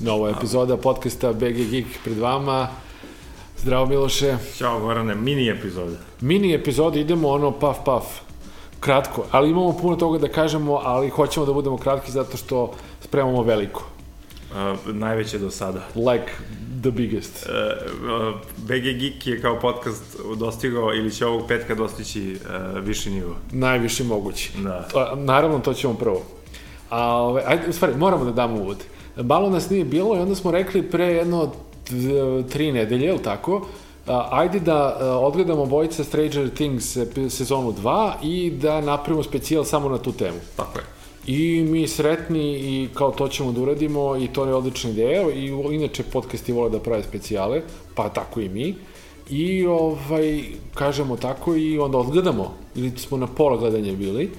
Nova epizoda podcasta BG Geek pred vama. Zdravo Miloše. Ćao Gorane, mini epizode. Mini epizode, idemo ono paf paf. Kratko, ali imamo puno toga da kažemo, ali hoćemo da budemo kratki zato što spremamo veliko. Uh, najveće do sada. Like the biggest. Uh, uh, BG Geek je kao podcast dostigao ili će ovog petka dostići uh, viši nivo. Najviši mogući. Da. A, naravno, to ćemo prvo. A, ove, ajde, u stvari, moramo da damo uvod. Malo nas nije bilo i onda smo rekli pre jedno tri nedelje, ili tako, ajde da a, odgledamo bojica Stranger Things sezonu 2 i da napravimo specijal samo na tu temu. Tako je. I mi sretni i kao to ćemo da uradimo i to je odlična ideja i inače podcasti vole da prave specijale, pa tako i mi. I ovaj, kažemo tako i onda odgledamo, ili smo na pola gledanja bili,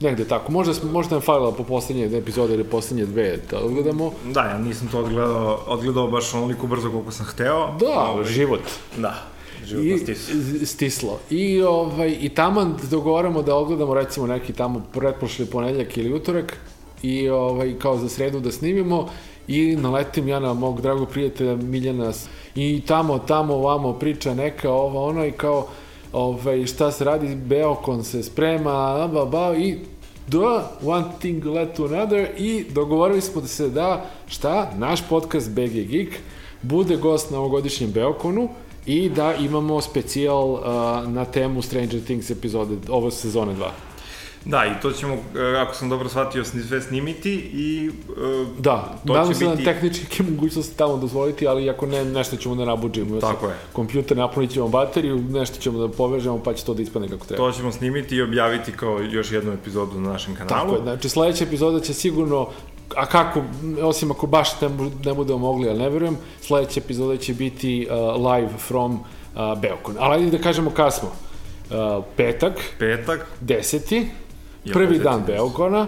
negde tako, možda, smo, možda nam falila po poslednje epizode ili poslednje dve da odgledamo. Da, ja nisam to odgledao, odgledao baš onoliko brzo koliko sam hteo. Da, Ovaj, život. Da, životno I, stis. stislo. I, ovaj, I taman dogovaramo da odgledamo recimo neki tamo pretprošli ponedeljak ili utorak i ovaj, kao za sredu da snimimo i naletim ja na mog dragog prijatelja Miljana i tamo, tamo, ovamo priča neka, ovo, ono i kao ovaj, šta se radi, Beokon se sprema, ba, ba, i da, one thing led to another i dogovorili smo da se da, šta, naš podcast BG Geek bude gost na ovogodišnjem Beokonu i da imamo specijal uh, na temu Stranger Things epizode, ovo sezone 2. Da, i to ćemo, e, ako sam dobro shvatio, sve snimiti i... e, Da, To nadam će se da biti- tehnički mogućnosti tamo dozvoliti, ali ako ne, nešto ćemo da nabuđimo. Tako je. Kompjuter napunit ćemo bateriju, nešto ćemo da povežemo, pa će to da ispane kako treba. To ćemo snimiti i objaviti kao još jednu epizodu na našem kanalu. Tako je, znači sledeća epizoda će sigurno, a kako, osim ako baš ne, ne budemo mogli, ali ne verujem, sledeća epizoda će biti uh, live from uh, Beokon. Ali da kažemo kad smo. Uh, petak, Petak, deseti, prvi dan. Beokona,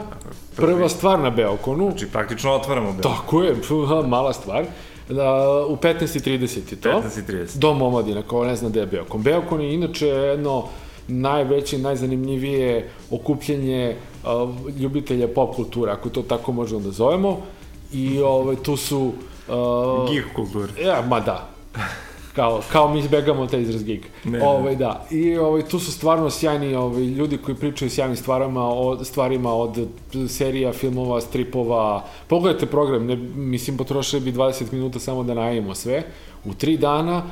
prvi. prva stvar na Beokonu, znači praktično otvaramo Beograd. tako je, mala stvar, da, u 15.30 je to. 15.30. Dom omladina, kao ne zna gde je Beokon. Beokon je inače jedno najveće, najzanimljivije okupljenje uh, ljubitelja pop kulture, ako to tako možemo da zovemo. I ovaj, tu su... Uh, Geek kulture. Ja, ma da. Kao, kao mi izbegamo taj izraz geek. Ne, ovaj, da. I ovaj, tu su stvarno sjajni ovaj, ljudi koji pričaju sjajnim stvarima, o, stvarima od serija, filmova, stripova. Pogledajte program, ne, mislim, potrošili bi 20 minuta samo da najemo sve. U tri dana,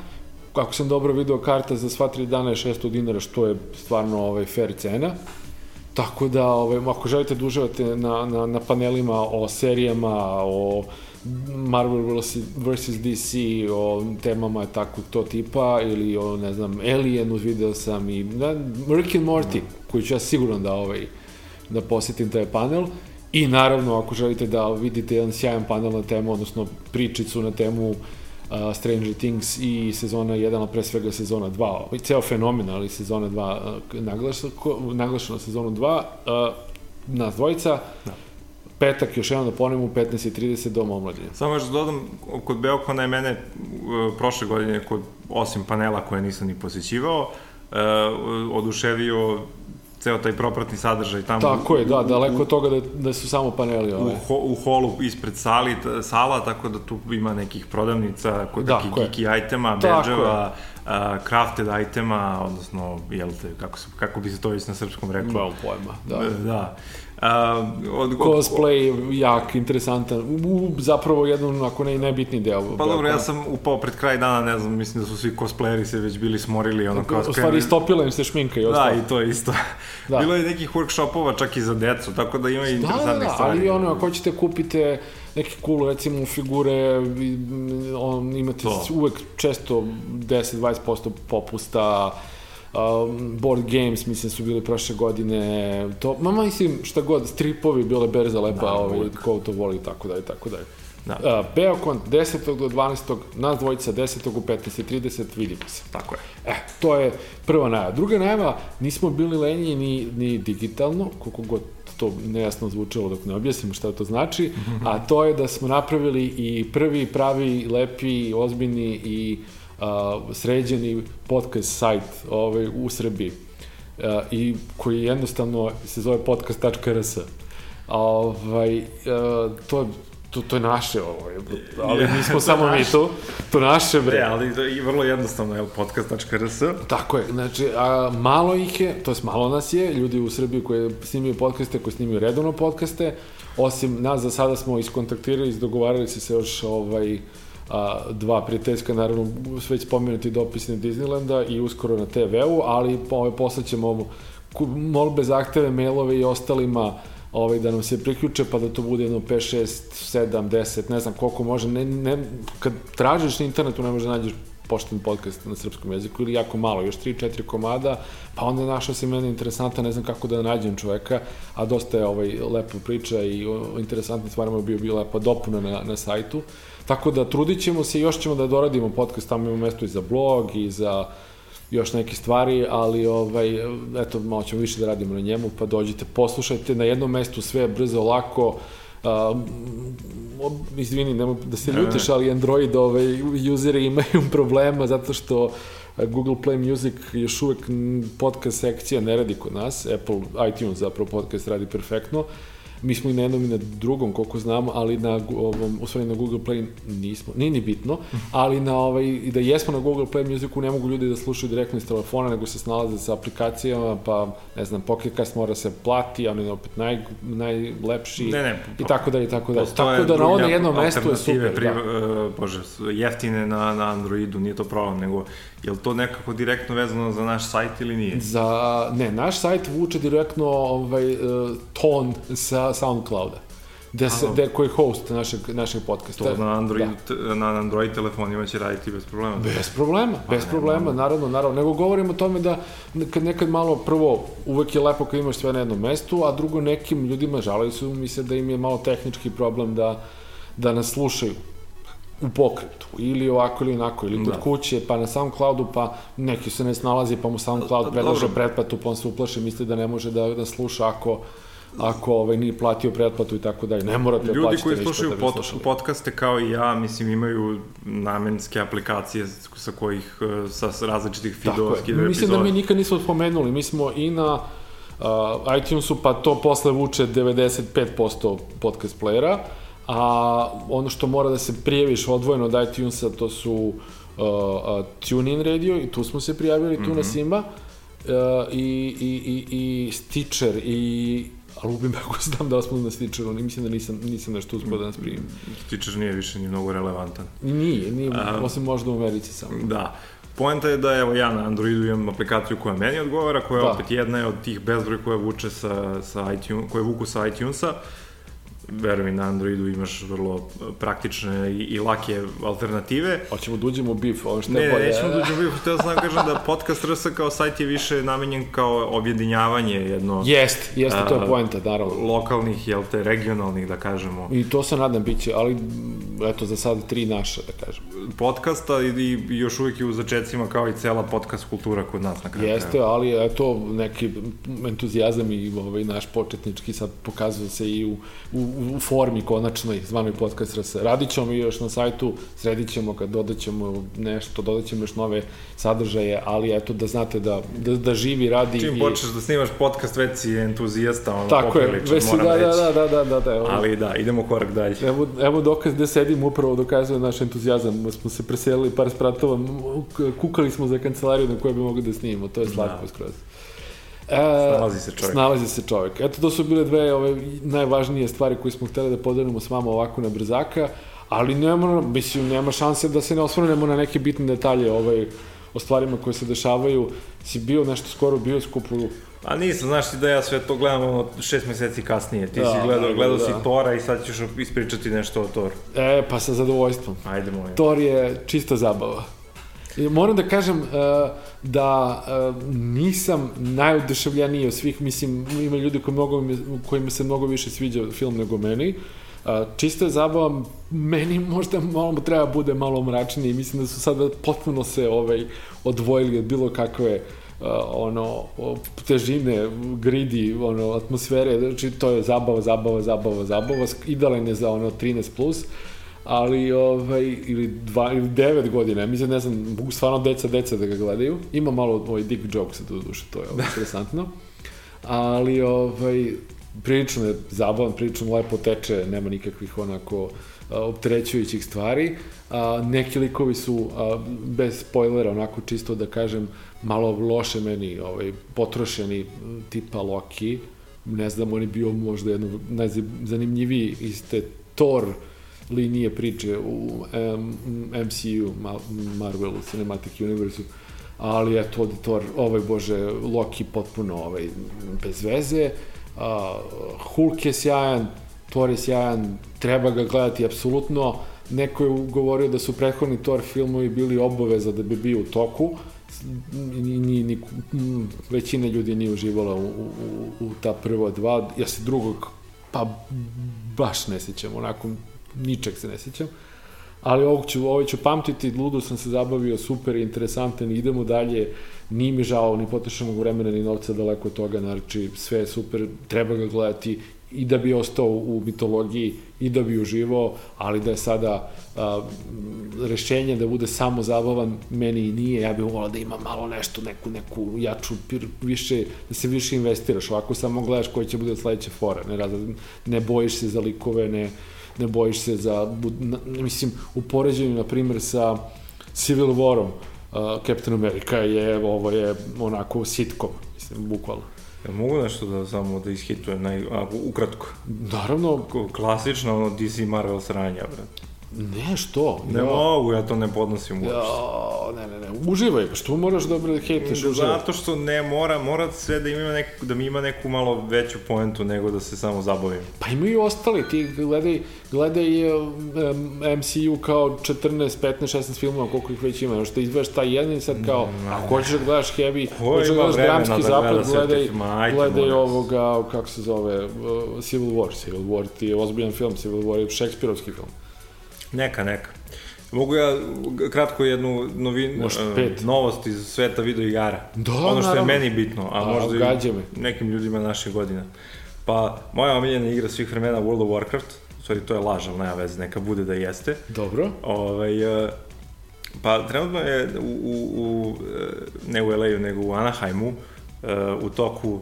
kako sam dobro video, karta za sva tri dana je 600 dinara, što je stvarno ovaj, fair cena. Tako da, ovaj, ako želite da uživate na, na, na panelima o serijama, o Marvel vs. DC, o temama tako to tipa, ili o, ne znam, Alienu video sam i na, Rick and Morty, koji ću ja sigurno da, ovaj, da posjetim taj panel. I naravno, ako želite da vidite jedan sjajan panel na temu, odnosno pričicu na temu uh, Stranger Things i sezona 1, a pre svega sezona 2, i ceo fenomen, ali sezona 2 uh, naglašeno, naglašeno sezonu 2, uh, nas dvojica, Da. Petak još jednom da ponovimo u 15.30 doma omladine. Samo još da dodam, kod Beokona je mene e, prošle godine, kod, osim panela koje nisam ni posjećivao, e, oduševio ceo taj propratni sadržaj tamo. Tako je, da, daleko od toga da, da su samo paneli. u, Ovaj. ho, u holu ispred sali, sala, tako da tu ima nekih prodavnica, kod Da, je. geeky itema, Tako a, crafted itema, odnosno, jel te, kako, se, kako bi se to već na srpskom reklo? Nemam pojma, da. Da. da. A, od, Cosplay jak, interesantan, u, zapravo jedan, ako ne i najbitniji deo. Pa dobro, ja sam upao pred kraj dana, ne znam, mislim da su svi cosplayeri se već bili smorili, ono kao U stvari, istopila im se šminka i Da, ostalo. i to je isto. Da. Da. Bilo je nekih workshopova čak i za decu, tako da ima i Da, da, interesantnih da, stvari. ali ono, ako hoćete kupite neke cool, recimo, figure, on, imate To. uvek često 10-20% popusta, um, board games, mislim, su bili prošle godine, to, ma mislim, šta god, stripovi, bile berza lepa, Da, ovaj, ko to voli, i tako dalje, tako dalje. Da. Uh, Beokon, 10. do 12. nas dvojica, 10. u 15.30, vidimo se. Tako je. E, to je prva najava. Druga najava, nismo bili lenji ni, ni digitalno, koliko god to nejasno zvučalo dok ne objasnimo šta to znači, a to je da smo napravili i prvi pravi, lepi, ozbiljni i a, sređeni podcast sajt ovaj, u Srbiji. A, I koji jednostavno se zove podcast.rs. Ovaj, to je to, to je naše ovo, ali yeah, mi smo samo mi tu, to naše bre. Ne, ali je vrlo jednostavno, je podcast.rs. Tako je, znači, a, malo ih je, to je malo nas je, ljudi u Srbiji koji snimaju podcaste, koji snimaju redovno podcaste, osim nas za sada smo iskontaktirali, izdogovarali se se još ovaj, a, dva prijateljska, naravno, već spomenuti dopisne Disneylanda i uskoro na TV-u, ali ovaj, poslaćemo molbe, zahteve, mailove i ostalima ovaj, da nam se priključe, pa da to bude jedno 5, 6, 7, 10, ne znam koliko može, ne, ne, kad tražiš na internetu ne može da nađeš pošten podcast na srpskom jeziku ili jako malo, još 3-4 komada, pa onda našao se mene interesanta, ne znam kako da nađem čoveka, a dosta je ovaj, lepo priča i o interesantnim stvarima bio bio lepa dopuna na, na sajtu. Tako da trudit ćemo se i još ćemo da doradimo podcast, tamo imamo mesto i za blog i za još neke stvari, ali ovaj, eto, malo ćemo više da radimo na njemu, pa dođite, poslušajte. Na jednom mestu sve brzo, lako, uh, izvini, nemoj da se ljutiš, ali Android ovaj, useri imaju problema zato što Google Play Music još uvek podcast sekcija ne radi kod nas, Apple iTunes zapravo podcast radi perfektno, uh, Mi smo i na jednom i na drugom, koliko znamo, ali na, ovom, u stvari na Google Play nismo, nije ni bitno, ali na ovaj, i da jesmo na Google Play Musicu, ne mogu ljudi da slušaju direktno iz telefona, nego se snalaze sa aplikacijama, pa, ne znam, Pocketcast mora se plati, on je opet naj, najlepši, ne, ne, i tako da i tako da. Tako da na ono jednom mestu je super. Pri, da. Uh, bože, jeftine na, na Androidu, nije to problem, nego je li to nekako direktno vezano za naš sajt ili nije? Za, ne, naš sajt vuče direktno ovaj, uh, ton sa SoundClouda gde se, gde, koji je host našeg, našeg podcasta. To na Android, da. na Android telefonima će raditi bez problema. Bez problema, bez A, problema, naravno, naravno. Nego govorimo o tome da kad nekad malo, prvo, uvek je lepo kad imaš sve na jednom mestu, a drugo, nekim ljudima žalaju su, misle da im je malo tehnički problem da, da nas slušaju u pokretu, ili ovako ili onako, ili kod da. kuće, pa na SoundCloudu, pa neki se ne snalazi, pa mu SoundCloud predlaže pretplatu, pa on se uplaši, misli da ne može da, da sluša ako ako ovaj, nije platio pretplatu i tako dalje. Ne morate Ljudi plaćati koji slušaju da pod, podcaste kao i ja, mislim, imaju namenske aplikacije sa kojih, e, sa različitih feedova skidaju Mislim da mi nikad nismo spomenuli, mi smo i na uh, iTunesu, pa to posle vuče 95% podcast playera, a ono što mora da se prijaviš odvojeno od iTunesa, to su uh, uh, TuneIn Radio i tu smo se prijavili, tu mm -hmm. na mhm. Simba, uh, i, i, i, i Stitcher i ali ubim ako znam da smo na Stitcheru, ne mislim da nisam, nisam nešto uspio da nas primim. Stitcher nije više ni mnogo relevantan. Nije, nije, A, osim možda u Americi samo. Da. Poenta je da evo ja na Androidu imam aplikaciju koja meni odgovara, koja da. opet jedna je od tih bezbroj koja vuče sa, sa iTunes, koje vuku sa iTunesa. Uh, verujem na Androidu imaš vrlo praktične i, i lake alternative. Hoćemo da uđemo u BIF, ovo što je ne, bolje. Ne, nećemo da uđemo u BIF, htio sam da kažem da podcast RS kao sajt je više namenjen kao objedinjavanje jedno... Jest, jeste, to je poenta, naravno. Lokalnih, jel te, regionalnih, da kažemo. I to se nadam biće, ali eto, za sad tri naše, da kažem. Podcasta i, i još uvijek je u začecima kao i cela podcast kultura kod nas na kraju. Jeste, ali eto, neki entuzijazam i ovaj, naš početnički sad pokazuje se i u, u u formi konačnoj zvanoj podcast RS. Radit ćemo i još na sajtu, sredit ćemo kad dodaćemo nešto, dodat ćemo još nove sadržaje, ali eto da znate da, da, da živi, radi. Čim i... počneš da snimaš podcast, već si entuzijasta, ono, Tako je, već si, da, da, da, da, da, da, da, evo. Ali da, idemo korak dalje. Evo, evo dokaz gde sedim, upravo dokazuje naš entuzijazam. Smo se preselili par spratova, kukali smo za kancelariju na kojoj bi mogli da snimimo, to je slatko da. skroz. E, snalazi se čovjek. Snalazi se čovjek. Eto, to su bile dve ove najvažnije stvari koje smo hteli da podelimo s vama ovako na brzaka, ali nema, mislim, nema šanse da se ne osvrnemo na neke bitne detalje ovaj, o stvarima koje se dešavaju. Si bio nešto skoro bio skupu A nisam, znaš ti da ja sve to gledam ono šest meseci kasnije. Ti da, si gledao, da, gledao da. si Tora i sad ćeš ispričati nešto o Toru. E, pa sa zadovoljstvom. Ajde, molim. Tor je čista zabava. I moram da kažem uh, da uh, nisam najoduševljeniji od svih, mislim, ima ljudi koji mnogo, kojima se mnogo više sviđa film nego meni. Uh, čisto je zabava, meni možda malo treba bude malo mračnije mislim da su sada potpuno se ovaj, odvojili od bilo kakve uh, ono težine, gridi, ono atmosfere, znači to je zabava, zabava, zabava, zabava, idealan je za ono 13 plus. Uh, ali ovaj, ili, dva, ili devet godina, ja mislim, ne znam, mogu stvarno deca, deca da ga gledaju. Ima malo ovaj dick jokes, do duše, to je ovaj, interesantno. Ali, ovaj, prilično je zabavan, prilično lepo teče, nema nikakvih onako opterećujućih stvari. A, neki likovi su, a, bez spoilera, onako čisto da kažem, malo loše meni ovaj, potrošeni, tipa Loki. Ne znam, on je bio možda jedno najzanimljiviji iz te Thor linije priče u MCU, Marvelu, Cinematic Universe-u ali eto, Thor, ovaj bože, Loki potpuno ovaj, bez veze, uh, Hulk je sjajan, Thor je sjajan, treba ga gledati apsolutno, neko je govorio da su prethodni Thor filmovi bili obaveza da bi bio u toku, ni, ni, ni, većina ljudi nije uživala u, u, u ta prva dva, ja se drugog pa baš ne sećam, onako ničeg se ne sećam. Ali ovog ću, ovaj ću pamtiti, ludo sam se zabavio, super, interesantan, idemo dalje, nije mi žao ni potrošenog vremena ni novca daleko od toga, znači sve je super, treba ga gledati i da bi ostao u mitologiji i da bi uživao, ali da je sada a, rešenje da bude samo zabavan, meni i nije, ja bih volao da ima malo nešto, neku, neku jaču, više, da se više investiraš, ovako samo gledaš koji će bude sledeća fora, ne, ne bojiš se za likove, ne, ne bojiš se za, mislim, u poređenju, na primjer, sa Civil Warom, uh, Captain America je, ovo je onako sitkom, mislim, bukvalno. Ja mogu nešto da samo da ishitujem, naj, a, ukratko? Naravno. Klasično ono DC Marvel sranja, brate. Ne, što? Ne ja. mogu, ja to ne podnosim uopšte. Ja, ne, ne, ne, uživaj, što moraš da hejteš da, Zato što ne mora, mora sve da ima neku, da mi ima neku malo veću poentu nego da se samo zabavim. Pa imaju ostali, ti gledaj, gledaj um, MCU kao 14, 15, 16 filmova, koliko ih već ima, što izgledaš taj jedan sad kao, mm, ako hoćeš da gledaš heavy, hoćeš da gledaš dramski da zapad, gledaj, gledaj ovoga, kako se zove, uh, Civil War, Civil War ti je ozbiljan film, Civil War je šekspirovski film. Neka, neka. Mogu ja kratko jednu novin, uh, novost iz sveta video igara. Da, ono što naravno. je meni bitno, a, a možda i nekim ljudima naše godina. Pa, moja omiljena igra svih vremena World of Warcraft, u stvari to je laž, ali nema veze, neka bude da jeste. Dobro. Ovaj, uh, pa, trenutno je u, u, u ne u LA-u, nego u Anaheimu, uh, u toku uh,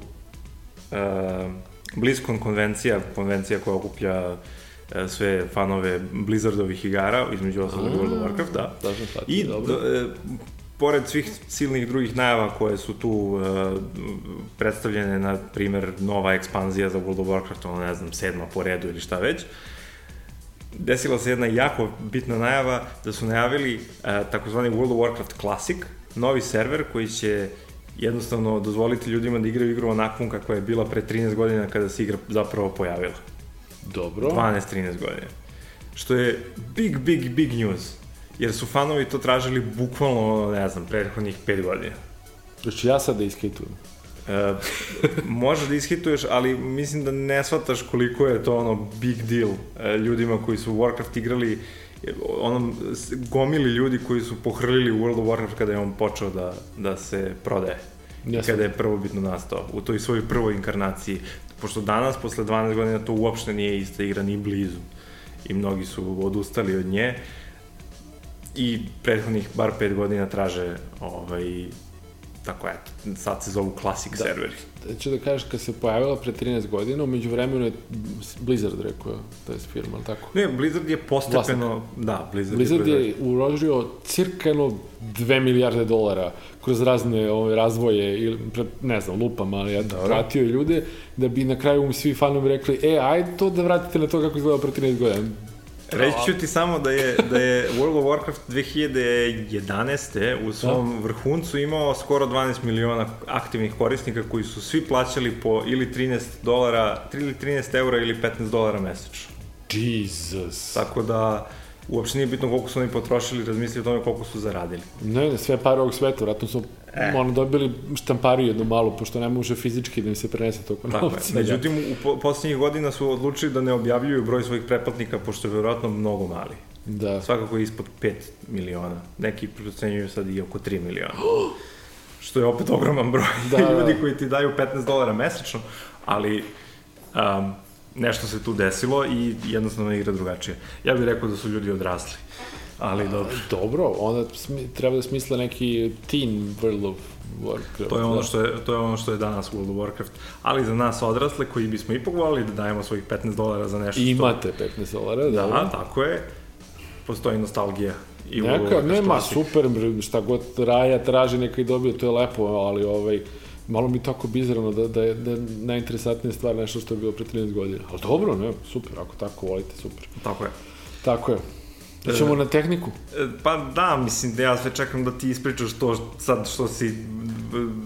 BlizzCon konvencija, konvencija koja okuplja uh, E, sve fanove Blizzardovih igara, između ostalog World of Warcraft, da. da I dobro. Do, e, pored svih silnih drugih najava koje su tu e, predstavljene, na primer, nova ekspanzija za World of Warcraft, ono ne znam, sedma po redu ili šta već, desila se jedna jako bitna najava da su najavili e, takozvani World of Warcraft Classic, novi server koji će jednostavno dozvoliti ljudima da igraju igru onakvom kakva je bila pre 13 godina kada se igra zapravo pojavila. Dobro. 12-13 godina. Što je big, big, big news. Jer su fanovi to tražili bukvalno, ne znam, prethodnih 5 godina. Znači ja sad da iskitujem. E, može da ishituješ, ali mislim da ne shvataš koliko je to ono big deal e, ljudima koji su Warcraft igrali onom gomili ljudi koji su pohrlili u World of Warcraft kada je on počeo da, da se prodaje. Jasno. Kada je prvobitno nastao, u toj svojoj prvoj inkarnaciji pošto danas, posle 12 godina, to uopšte nije ista igra ni blizu. I mnogi su odustali od nje. I prethodnih bar 5 godina traže ovaj, tako eto, sad se zovu Classic da. serveri. Da ću da kažeš, kad se pojavila pre 13 godina, umeđu vremenu je Blizzard rekao, to je firma, ali tako? Ne, Blizzard je postepeno, Vlasnik. da, Blizzard, Blizzard je, je uložio cirka jedno 2 milijarde dolara kroz razne ove, razvoje, ili, ne znam, lupam, ali ja pratio ljude, da bi na kraju svi fanovi rekli, e, ajde to da vratite na to kako izgleda pre 13 godina Reći ću ti samo da je, da je World of Warcraft 2011. u svom da. vrhuncu imao skoro 12 miliona aktivnih korisnika koji su svi plaćali po ili 13 dolara, ili 13 eura ili 15 dolara mesečno. Jesus. Tako da, uopšte nije bitno koliko su oni potrošili, razmisli o tome koliko su zaradili. Ne, ne, sve pare ovog sveta, vratno su e. ono, dobili štampariju jednu malu, pošto ne može fizički da im se prenese toliko novca. Međutim, u po, poslednjih godina su odlučili da ne objavljuju broj svojih pretplatnika, pošto je verovatno mnogo mali. Da. Svakako je ispod 5 miliona. Neki procenjuju sad i oko 3 miliona. što je opet ogroman broj da, ljudi da. koji ti daju 15 dolara mesečno, ali um, nešto se tu desilo i jednostavno igra drugačije. Ja bih rekao da su ljudi odrasli. Ali dobro. Dobro, onda treba da smisle neki teen World of Warcraft. To je ono što je, to je ono što je danas World of Warcraft. Ali za nas odrasle koji bismo ipak volili da dajemo svojih 15 dolara za nešto. I imate 15 dolara, da. Da, tako je. Postoji nostalgija. I Neka, nema, super, šta god Raja traži, neka i dobije, to je lepo, ali ovaj, malo mi tako bizarno da, da, je, da je najinteresantnija stvar nešto što je bilo pre 13 godina. Ali dobro, ne, super, ako tako volite, super. Tako je. Tako je. Ićemo na tehniku? E, pa da, mislim da ja sve čekam da ti ispričaš to sad što si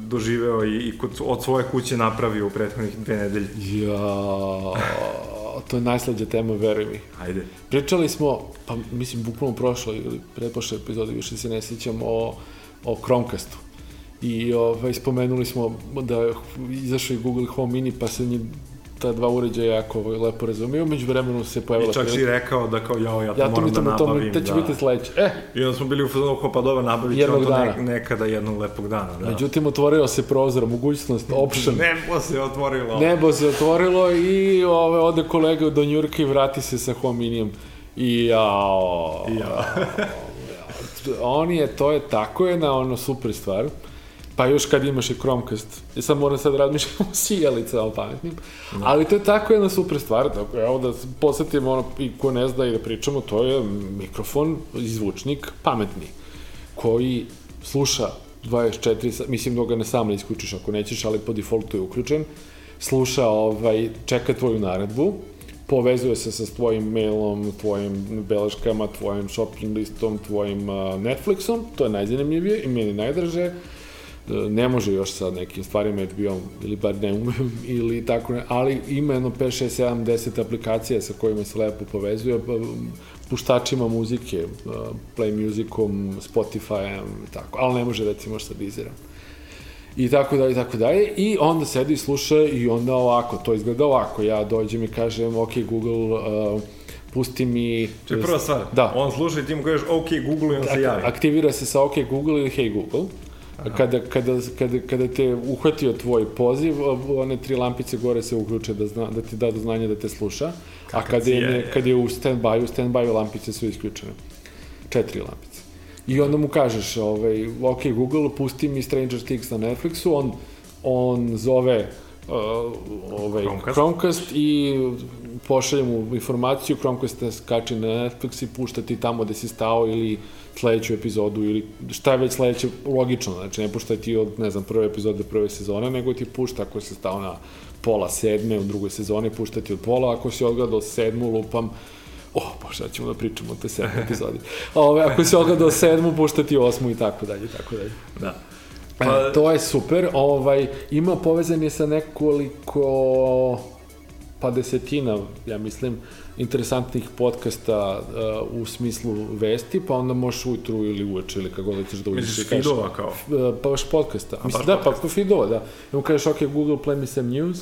doživeo i, i kod, od svoje kuće napravio u prethodnih dve nedelje. Ja, to je najslađa tema, veruj mi. Ajde. Pričali smo, pa mislim, bukvalno prošlo ili pretpošle epizode, više se ne sjećam, o, o Chromecastu. I ovaj, spomenuli smo da izašao i Google Home Mini, pa se njih ta dva uređaja jako lepo razumiju, među vremenu se pojavila... I čak si rekao da kao, jao, ja to ja moram da nabavim. To će da. biti sledeće. E! I onda smo bili u fazonu, kao pa dobro, nabavit ćemo to ne, nekada jednog lepog dana. Da. Međutim, otvorio se prozor, mogućnost, option. Nebo se otvorilo. Nebo se otvorilo i ove, ode kolega do Njurka i vrati se sa hominijem. I jao... Ja. On je, to je, tako je na ono super stvar. Pa još kad imaš i Chromecast. I sad moram sad razmišljati o sijalicama pametnim. No. Ali to je tako jedna super stvar. Dakle, evo da posjetimo ono, i ko ne zna i da pričamo, to je mikrofon i zvučnik pametni. Koji sluša 24, mislim da ga ne sam ne isključiš ako nećeš, ali po defaultu je uključen. Sluša, ovaj, čeka tvoju naredbu, povezuje se sa tvojim mailom, tvojim beleškama, tvojim shopping listom, tvojim uh, Netflixom, to je najzanimljivije i meni najdraže ne može još sa nekim stvarima on, ili bar ne umem, ili tako ne, ali ima jedno 5, 6, 7, 10 aplikacija sa kojima se lepo povezuje, pa, puštačima muzike, Play Musicom, Spotify-em tako, ali ne može recimo sa Deezerom. I tako dalje, i tako dalje. I onda sedi i sluša i onda ovako, to izgleda ovako. Ja dođem i kažem, ok, Google, uh, pusti mi... To je prva stvar. Da. On sluša i ti mu kažeš, ok, Google i on se javi. Aktivira se sa ok, Google ili hey Google. Kada, kada, kada, kada te uhvatio tvoj poziv, one tri lampice gore se uključe da, zna, da ti da do znanja da te sluša, a kada je, je, kada je u stand-by, u stand-by lampice su isključene. Četiri lampice. I onda mu kažeš, ovaj, ok, Google, pusti mi Stranger Things na Netflixu, on, on zove uh, ovaj, Chromecast. Chromecast i pošalje mu informaciju, Chromecast te skače na Netflix i pušta ti tamo gde si stao ili sledeću epizodu ili šta je već sledeće, logično, znači ne pušta ti od, ne znam, prve epizode prve sezone, nego ti pušta ako si stao na pola sedme u drugoj sezoni, pušta ti od pola, ako si odgledao sedmu, lupam, o, oh, pa šta ćemo da pričamo o te sedme epizodi. Ove, ako si odgledao sedmu, pušta ti osmu i tako dalje, i tako dalje. Da. E, pa... E, to je super, ovaj, ima povezanje sa nekoliko pa desetina, ja mislim, interesantnih podcasta uh, u smislu vesti, pa onda možeš ujutru ili uveče ili kako da ćeš da uđeš. Misliš feedova kao? Uh, pa baš podcasta. A, Mislim, da, podcast. pa feedova, da. I on kažeš, ok, Google, play me some news,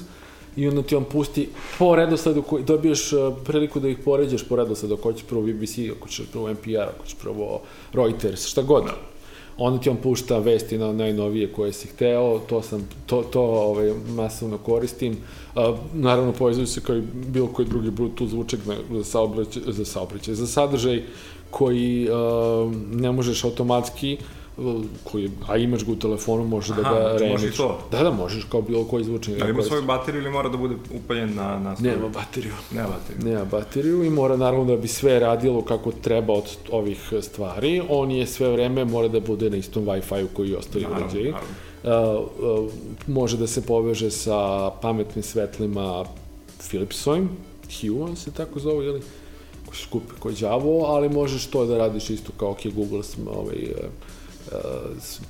i onda ti on pusti po redosledu koji dobiješ uh, priliku da ih poređaš po redosledu, ako ćeš prvo BBC, ako ćeš prvo NPR, ako ćeš prvo Reuters, šta god. Da onda ti on pušta vesti na najnovije koje si hteo, to sam, to, to ovaj, masovno koristim. A, naravno, povezuju se kao i bilo koji drugi Bluetooth zvučak za saobraćaj, za saobraćaj, za sadržaj koji a, ne možeš automatski koji, a imaš ga u telefonu, može da ga znači remiš. to? Da, da, možeš kao bilo koji zvučnik. Da ima svoju bateriju ili mora da bude upaljen na, na struju? Nema bateriju. Nema bateriju. Nema bateriju i mora naravno da bi sve radilo kako treba od ovih stvari. On je sve vreme mora da bude na istom Wi-Fi-u koji ostali uređaji. Uh, uh, može da se poveže sa pametnim svetlima Philipsovim, Hue se tako zove, ili ko se skupi koji đavo, ali možeš to da radiš isto kao ok, Google ovaj, uh,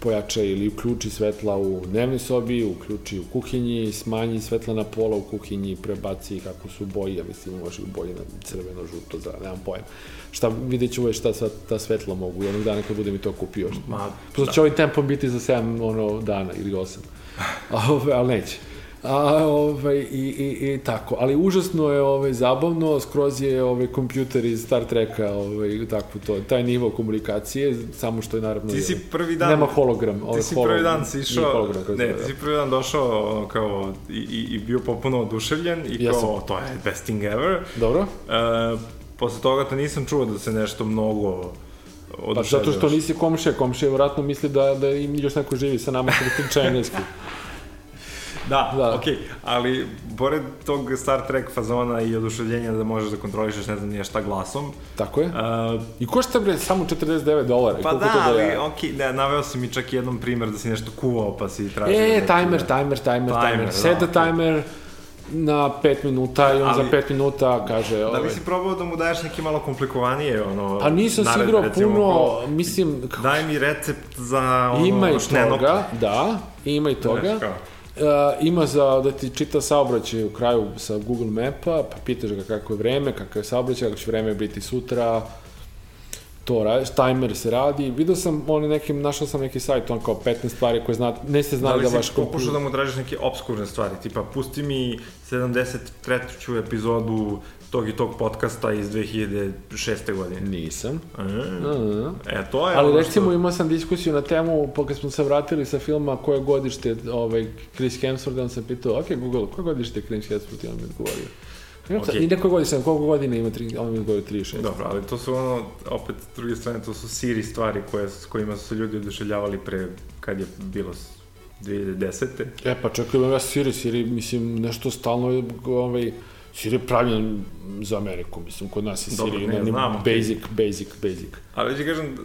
pojača ili uključi svetla u dnevnoj sobi, uključi u kuhinji, smanji svetla na pola u kuhinji, prebaci kako su boje, mislim, može u boje na crveno, žuto, za, nemam pojem. Šta, vidjet ću šta sva, ta svetla mogu, jednog dana kad budem i to kupio. Ma, Prosto će ovim tempom biti za 7 ono, dana ili 8. ali neće. A, ovaj, i, i, i tako. Ali užasno je ovaj, zabavno, skroz je ovaj, kompjuter iz Star Treka, ovaj, tako to, taj nivo komunikacije, samo što je naravno... Ti si prvi dan... Nema hologram. Ovaj, ti si prvi dan si išao... Hologram, ne, ti si prvi dan došao kao, i, i, i bio popuno oduševljen i ja kao, to je best thing ever. Dobro. Uh, posle toga te nisam čuo da se nešto mnogo Pa zato što nisi komšija, komšija vratno misli da, da im još neko živi sa nama kada priča engleski. Da, da. okej, okay. ali pored tog Star Trek fazona i oduševljenja da možeš da kontrolišeš ne znam nije šta glasom. Tako je. Uh, I košta bre samo 49 dolara. Pa da, da ali ja... okej, okay, da, naveo si mi čak jednom primer da si nešto kuvao pa si tražio. E, da timer, timer, timer, timer. Set da, timer na 5 minuta i on ali, za 5 minuta kaže... Da li si probao da mu daješ neke malo komplikovanije, ono... Pa nisam si igrao puno, ko, mislim... Daj mi recept za ono... Ima i toga, da, ima i toga. Uh, ima za da ti čita saobraćaj u kraju sa Google Mapa, pa pitaš ga kako je vreme, kako je saobraćaj, kako će vreme biti sutra, to radiš, timer se radi. Video sam, on nekim, našao sam neki sajt, on kao 15 stvari koje zna, ne ste znali da, da. Da li si pokušao da mu tražiš neke obskurne stvari, tipa pusti mi 73. epizodu tog i tog podcasta iz 2006. godine. Nisam. E, e to je Ali recimo što... imao sam diskusiju na temu, pa kad smo se vratili sa filma koje godište ovaj, Chris Hemsworth, on sam pitao, ok, Google, koje godište Chris Hemsworth, i on mi odgovorio. Okay. I neko godina sam, koliko godina ima, tri, on mi odgovorio 36. Dobro, ali to su ono, opet, s druge strane, to su siri stvari koje, s kojima su ljudi oduševljavali pre, kad je bilo 2010. E, pa čekaj, ja Siri, Siri, mislim, nešto stalno, ovaj, Siri je pravljen za Ameriku, mislim, kod nas je Siri, Dobro, ne, znam, basic, basic, basic. Ali već kažem,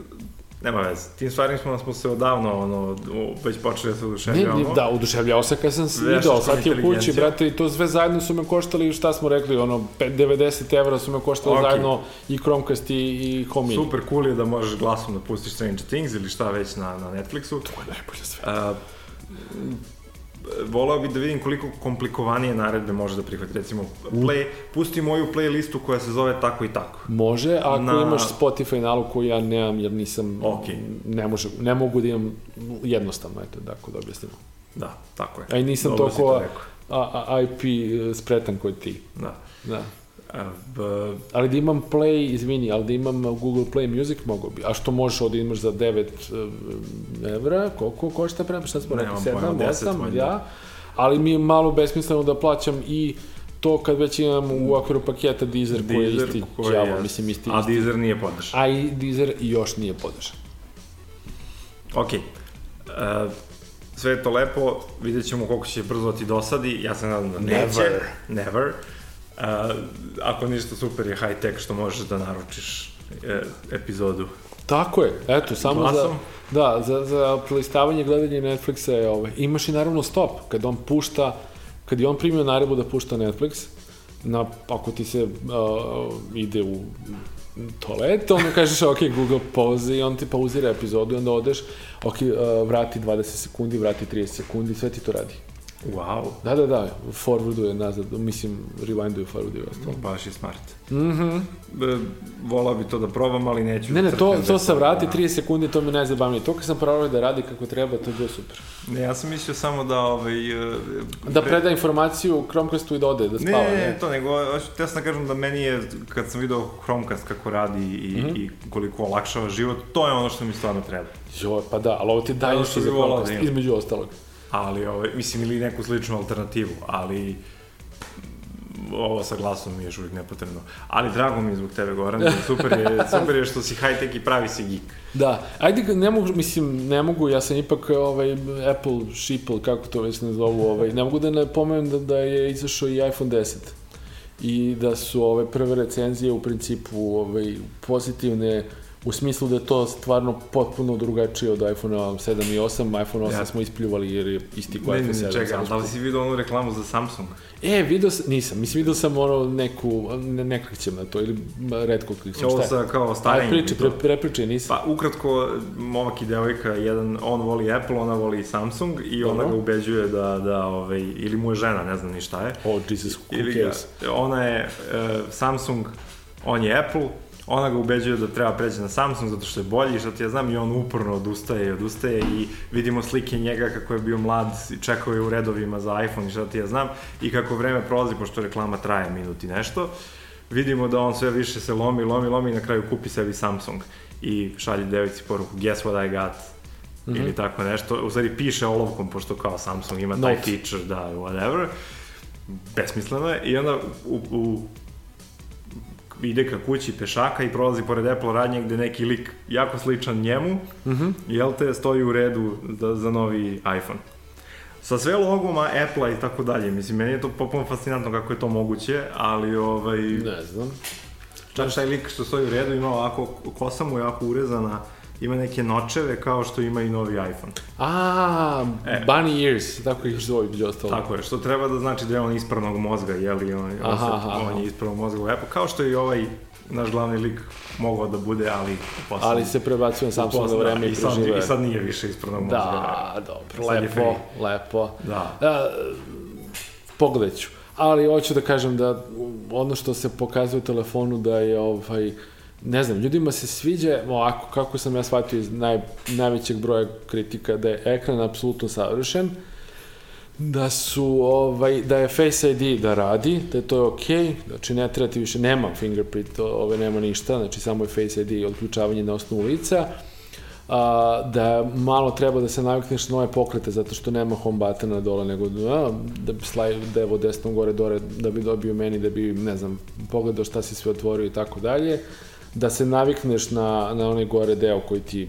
nema veze. Tim stvarima smo, smo se odavno, ono, već počeli da se oduševljavamo. Ne, da, oduševljavao se kad sam video, sad je u kući, brate, i to sve zajedno su me koštali, šta smo rekli, ono, 90 evra su me koštali okay. zajedno i Chromecast i, i Home Super cool je da možeš glasom da pustiš Stranger Things ili šta već na, na Netflixu. To je najbolje sve. Uh, volao bih da vidim koliko komplikovanije naredbe može da prihvati. Recimo, play, pusti moju playlistu koja se zove tako i tako. Može, ako Na... imaš Spotify nalog koji ja nemam, jer nisam, okay. ne, može, ne mogu da imam jednostavno, eto, tako da objasnimo. Da, tako je. A i nisam Dobro toliko a, a, IP spretan koji ti. Da. Da. B... Ali da imam Play, izvini, ali da imam Google Play Music mogo bi. A što možeš ovdje imaš za 9 eh, evra, koliko košta prema, šta smo rekli, 7, 8, ja. Ali mi je malo besmisleno da plaćam i to kad već imam u okviru paketa Deezer, Deezer koji je isti djavo, mislim isti, isti. A Deezer nije podržan. A i Deezer još nije podržan. Ok. Uh, sve je to lepo, vidjet ćemo koliko će brzo ti dosadi, ja se nadam da neće. Never. Never. A, ako ništa super je high tech što možeš da naručiš e, epizodu. Tako je, eto, samo Glasom. za, da, za, za prelistavanje gledanje Netflixa je ovaj. Imaš i naravno stop, kad on pušta, kad je on primio narebu da pušta Netflix, na, ako ti se uh, ide u toalet, onda kažeš ok, Google pauze i on ti pauzira epizodu i onda odeš, ok, uh, vrati 20 sekundi, vrati 30 sekundi, sve ti to radi. Wow. Da, da, da, forwarduje nazad, mislim, rewinduje, forwarduje ostalo. Baš je smart. Mhm. Mm Volao bi to da probam, ali neću. Ne, ne, to, to sa vrati 30 sekundi, to mi najzabavnije. To kad sam probao da radi kako treba, to je bilo super. Ne, ja sam mislio samo da, ovaj... Uh, da preda informaciju Chromecastu i da ode, da spava. Ne, ne, ne, to nego, te sam da kažem da meni je, kad sam video Chromecast kako radi i, mm -hmm. i koliko olakšava život, to je ono što mi stvarno treba. Jo, pa da, ali ovo ti daje što za Chromecast, da između ostalog ali ovaj, mislim ili neku sličnu alternativu, ali ovo sa glasom mi je još uvijek nepotrebno. Ali drago mi je zbog tebe, Goran, super je, super je što si high-tech i pravi si geek. Da, ajde, ne mogu, mislim, ne mogu, ja sam ipak ovaj, Apple sheeple, kako to već ne zovu, ovaj, ne mogu da ne pomenem da, da je izašao i iPhone 10 i da su ove prve recenzije u principu ovaj, pozitivne, u smislu da je to stvarno potpuno drugačije od iPhone 7 i 8. iPhone 8 ja. smo ispljuvali jer je isti kao iPhone 7. Čekaj, da li si vidio onu reklamu za Samsung? E, vidio sam, nisam, mislim vidio sam ono neku, ne, ne klikćem na to, ili redko klikćem, šta je? Ovo sa kao starenjem. Aj, priči, pre, prepričaj, nisam. Pa, ukratko, momak i devojka, jedan, on voli Apple, ona voli Samsung i ona ga ubeđuje da, da ovaj, ili mu je žena, ne znam ni šta je. Oh, Jesus, who ili cares? Ga, ona je uh, Samsung, on je Apple, ona ga ubeđuje da treba preći na Samsung zato što je bolji, što ti ja znam, i on uporno odustaje i odustaje i vidimo slike njega kako je bio mlad, čekao je u redovima za iPhone i što ti ja znam, i kako vreme prolazi, pošto reklama traje minut i nešto, vidimo da on sve više se lomi, lomi, lomi i na kraju kupi sebi Samsung i šalje devici poruku, guess what I got, mm -hmm. ili tako nešto, u stvari piše olovkom, pošto kao Samsung ima taj Note. feature, da, whatever, besmisleno je, i onda u, u ide ka kući pešaka i prolazi pored Apple radnje gde neki lik jako sličan njemu, mm -hmm. jel te, stoji u redu da, za novi iPhone. Sa sve logoma Apple-a i tako dalje, mislim, meni je to popolno fascinantno kako je to moguće, ali ovaj... Ne znam. Čak taj lik što stoji u redu ima ovako, kosa mu je jako urezana, ima neke nočeve kao što ima i novi iPhone. A, e. bunny ears, tako ih zove među ostalo. Tako je, što treba da znači da je on ispravnog mozga, jeli, on, aha, on, aha, on je ispravnog mozga u Apple, kao što je i ovaj naš glavni lik mogao da bude, ali posle, ali se prebacuje na Samsung da vreme i, i sad, I sad nije više ispravnog mozga. Da, dobro, lepo, lepo. Da. da. Pogledat ću. Ali hoću da kažem da ono što se pokazuje u telefonu da je ovaj, ne znam, ljudima se sviđa, ovako, kako sam ja shvatio iz naj, najvećeg broja kritika, da je ekran apsolutno savršen, da su, ovaj, da je Face ID da radi, da je to okay, znači ne treba ti više, nema fingerprint, ove nema ništa, znači samo je Face ID odključavanje na osnovu lica, a, da malo treba da se navikneš na nove pokrete, zato što nema home buttona dole, nego a, da bi slaj devo desnom gore dore, da bi dobio meni, da bi, ne znam, pogledao šta si sve otvorio i tako dalje da se navikneš na, na onaj gore deo koji ti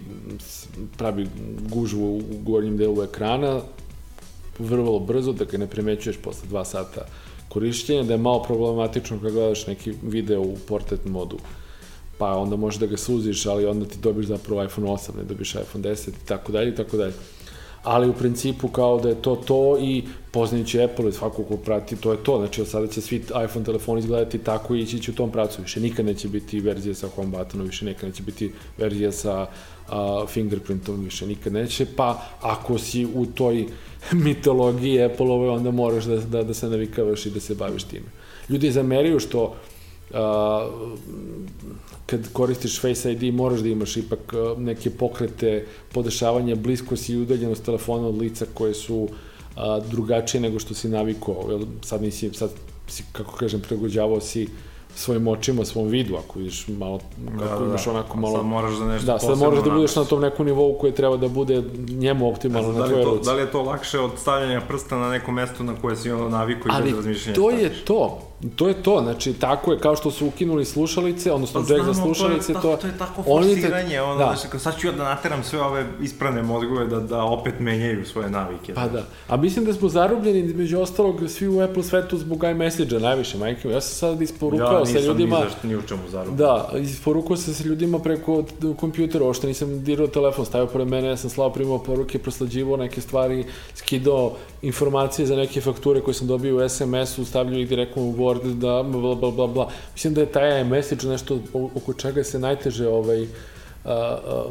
pravi gužvu u gornjem delu ekrana, vrlo brzo, da ga ne primećuješ posle dva sata korišćenja, da je malo problematično kad gledaš neki video u portrait modu, pa onda možeš da ga suziš, ali onda ti dobiš zapravo iPhone 8, ne dobiš iPhone 10 i tako dalje i tako dalje ali u principu kao da je to to i poznajući Apple i svako ko prati, to je to. Znači, od sada će svi iPhone telefoni izgledati tako i ići će u tom pracu. Više nikad neće biti verzija sa home buttonom, više nikad neće biti verzija sa uh, fingerprintom, više nikad neće. Pa, ako si u toj mitologiji Apple-ove, onda moraš da, da, da se navikavaš i da se baviš time. Ljudi zameriju što uh, kad koristiš Face ID moraš da imaš ipak neke pokrete, podešavanja, bliskost i udaljenost telefona od lica koje su a, uh, drugačije nego što si navikao. Sad nisi, sad si, kako kažem, pregođavao si svojim očima, svom vidu, ako vidiš malo, kako da, imaš da. onako malo... Sad moraš da nešto Da, sad moraš da budeš na tom nekom nivou koji treba da bude njemu optimalno na tvoje ruci. Da li je to lakše od stavljanja prsta na neko mesto na koje si ono naviku i bez razmišljenja to je to. To je to, znači tako je, kao što su ukinuli slušalice, odnosno pa, jack za slušalice, to, to, to je tako forsiranje, ono, da. znači, sad ću ja da nateram sve ove isprane mozgove da, da opet menjaju svoje navike. Pa znači. da, a mislim da smo zarobljeni, među ostalog, svi u Apple svetu zbog iMessage-a, najviše, majke. Ja sam sad isporukao ja, sa ljudima... Ja nisam ni, ni u čemu zarobljen. Da, isporukao sam sa ljudima preko kompjutera, ošto nisam dirao telefon, stavio pored mene, ja sam slao primao poruke, proslađivao neke stvari, skidao informacije za neke fakture koje sam dobio u SMS-u, stavljaju ih direktno u Word, da bla, bla, bla, bla. Mislim da je taj message nešto oko čega se najteže ovaj, Uh,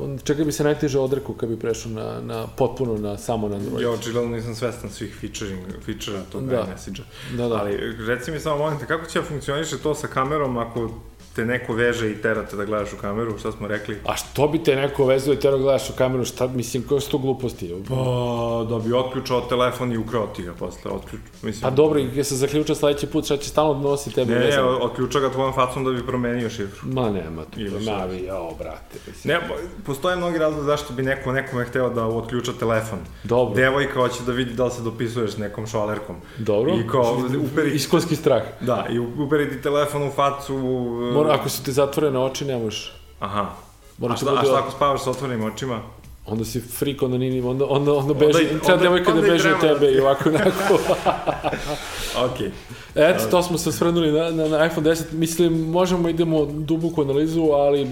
uh, čega bi se najteže odrekao kad bi prešao na, na, potpuno na samo na Android? Ja očigledno nisam svestan svih featuring, feature tog da. iMessage-a. Da, da. Ali reci mi samo, molim te, kako će da funkcioniše to sa kamerom ako te neko veže i terate da gledaš u kameru, šta smo rekli? A što bi te neko vezao i terao da gledaš u kameru, šta, mislim, koje su to gluposti? Pa, da bi otključao telefon i ukrao ti ga posle, otključ, mislim. Pa dobro, i se zaključa sledeći put, šta će stalno nosi tebe Ne, ne, otključa ga tvojom facom da bi promenio šifru. Ma nema, to navi, jao, brate. Mislim. Ne, postoje mnogi razlog zašto bi neko nekome hteo da otključa telefon. Dobro. Devojka hoće da vidi da li se dopisuješ nekom šalerkom. Dobro. I kao, uperi... Iskonski strah. Da, i uperi ti telefon u facu, Mora, ako su ti zatvorene oči, ne možeš. Aha. Mora a, šta, a šta ako spavaš sa otvorenim očima? Onda si freak, onda nini, onda, onda, onda beži, onda, treba devojka da beže od tebe i ovako onako. ok. Eto, to smo se svrnuli na, na, na iPhone 10. Mislim, možemo idemo duboku analizu, ali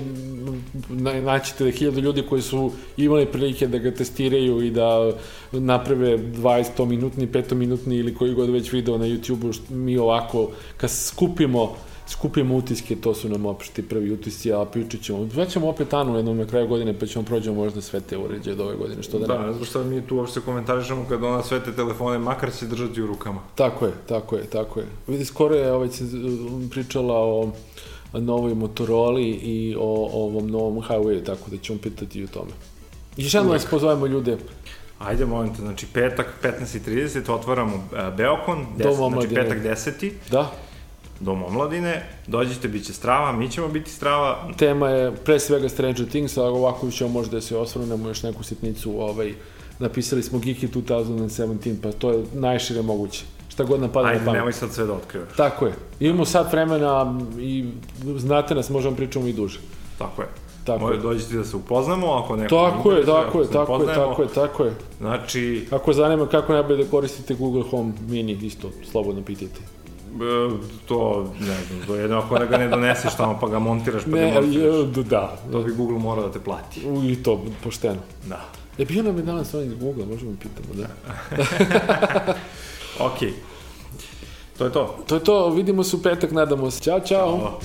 naćete da hiljadu ljudi koji su imali prilike da ga testiraju i da naprave 20 minutni, 5 minutni ili koji god već video na YouTube-u, mi ovako, kad skupimo skupimo utiske, to su nam opšti prvi utisci, a pričat ćemo. Vraćamo opet Anu jednom na kraju godine, pa ćemo prođemo možda sve te uređaje do ove godine, što da, da ne. Da, zato mi tu uopšte komentarišemo kada ona sve te telefone, makar se držati u rukama. Tako je, tako je, tako je. Vidi, skoro je ovaj, pričala o novoj Motorola i o, ovom novom Huawei, tako da ćemo pitati i o tome. I još jedno vas pozovemo ljude. Ajde, molim te, znači petak 15.30 otvaramo uh, Beokon, 10, znači petak 10. Da Dom omladine, dođite, bit će strava, mi ćemo biti strava. Tema je pre svega Stranger Things, a ovako ćemo možda da se osvrnemo još neku sitnicu, ovaj, napisali smo Geeky 2017, pa to je najšire moguće. šta god nam pada Ajde, na pamet. nemoj sad sve da otkrivaš. Tako je. Imamo sad vremena i znate nas, možemo pričamo i duže. Tako je. Tako Može je. dođiti da se upoznamo, ako neko Tako je, interesuje, tako ako je, tako je, tako je, tako je. Znači, Ako zanima kako najbolje da koristite Google Home Mini, isto slobodno pitajte. E, to, ne znam, to je jedno ako ga ne doneseš tamo pa ga montiraš pa Ne, demonstiraš. je, da, To bi Google morao da te plati. U, I to, pošteno. Da. E, bio nam je danas onaj Google, možemo pitamo, da. Okej. To je to. To je to, vidimo se u petak, nadamo se. Ćao, čao. Hvala.